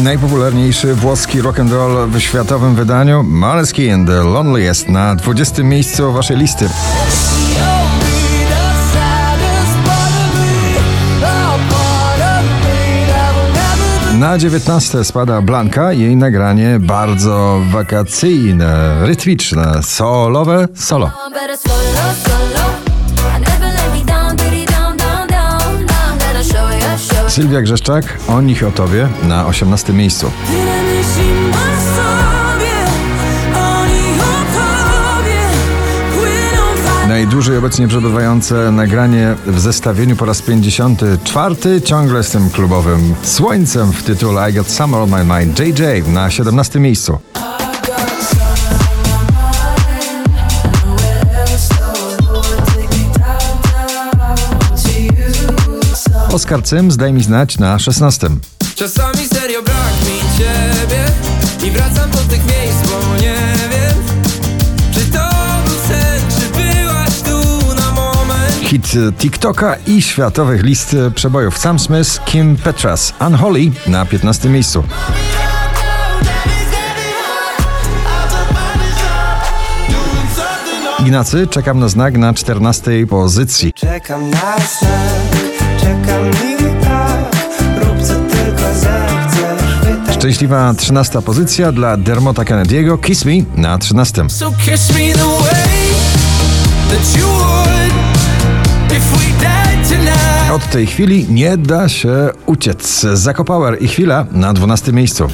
Najpopularniejszy włoski rock and roll w światowym wydaniu Måneskin The Loneliest na 20 miejscu waszej listy. Na 19 spada Blanka, jej nagranie bardzo wakacyjne, rytmiczne, solowe solo. Sylwia Grzeszczak, o nich o tobie na 18 miejscu. Najdłużej obecnie przebywające nagranie w zestawieniu po raz 54, ciągle z tym klubowym słońcem w tytule I Got Summer on My Mind, JJ na 17 miejscu. Oskar Cym, zdaj mi znać na 16. Czasami serio brak mi ciebie I wracam do tych miejsc, bo nie wiem Czy to był sen, czy byłaś tu na moment Hit TikToka i światowych list przebojów Sam Smith, Kim Petras, Unholy na 15 miejscu. Ignacy, czekam na znak na 14 pozycji. Czekam na znak, tak Szczęśliwa 13 pozycja dla Dermota Kennedy'ego, Kiss Me na 13. So kiss me the way that you would If we died tonight Od tej chwili nie da się uciec. Zakopower i chwila na 12 miejscu.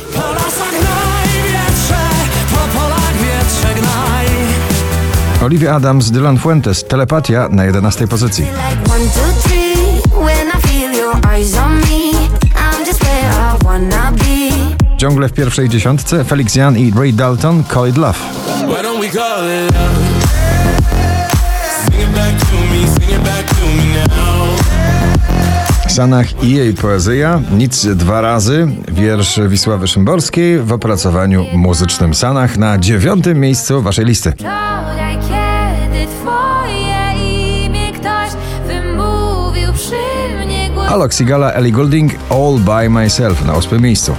Olivia Adams, Dylan Fuentes, Telepatia na 11 pozycji. Ciągle w pierwszej dziesiątce Felix Jan i Ray Dalton, Call It Love. Sanach i jej poezja, nic dwa razy, wiersz Wisławy Szymborskiej w opracowaniu muzycznym Sanach na dziewiątym miejscu waszej listy. Wczoraj, kiedy twoje imię ktoś wymówił przy mnie głos. Alok Sigala, Ellie Goulding, All By Myself na ósmym miejscu.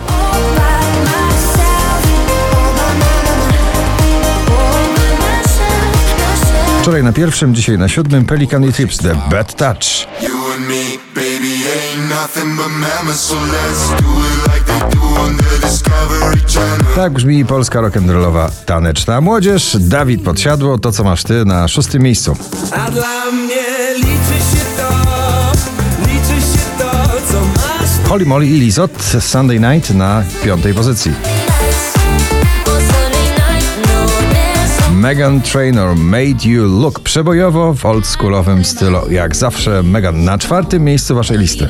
Wczoraj na pierwszym, dzisiaj na siódmym Pelican i Trips, The Bad Touch. Tak brzmi polska rock'n'rollowa taneczna młodzież. Dawid Podsiadło, to co masz ty na szóstym miejscu. A dla mnie liczy się to, liczy się to, co masz Holly Molly i Lizot, Sunday Night na piątej pozycji. Megan Trainor, Made You Look. Przebojowo w oldschoolowym stylu. Jak zawsze Megan na czwartym miejscu waszej listy.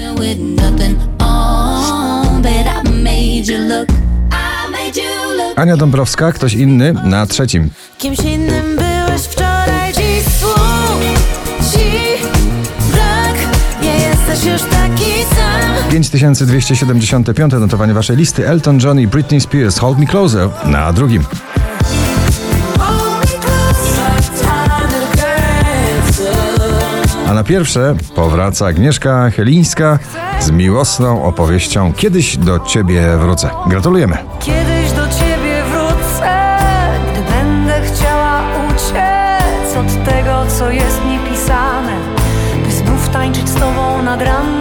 Ania Dąbrowska, ktoś inny na trzecim. Kimś innym byłeś wczoraj, dziś słów ci brak. Nie jesteś już taki sam. 5275 notowanie waszej listy. Elton John i Britney Spears, Hold Me Closer na drugim. Na pierwsze powraca Agnieszka Chelińska z miłosną opowieścią Kiedyś do ciebie wrócę. Gratulujemy. Kiedyś do ciebie wrócę, gdy będę chciała uciec od tego, co jest niepisane, by znów tańczyć z tobą nad ranem.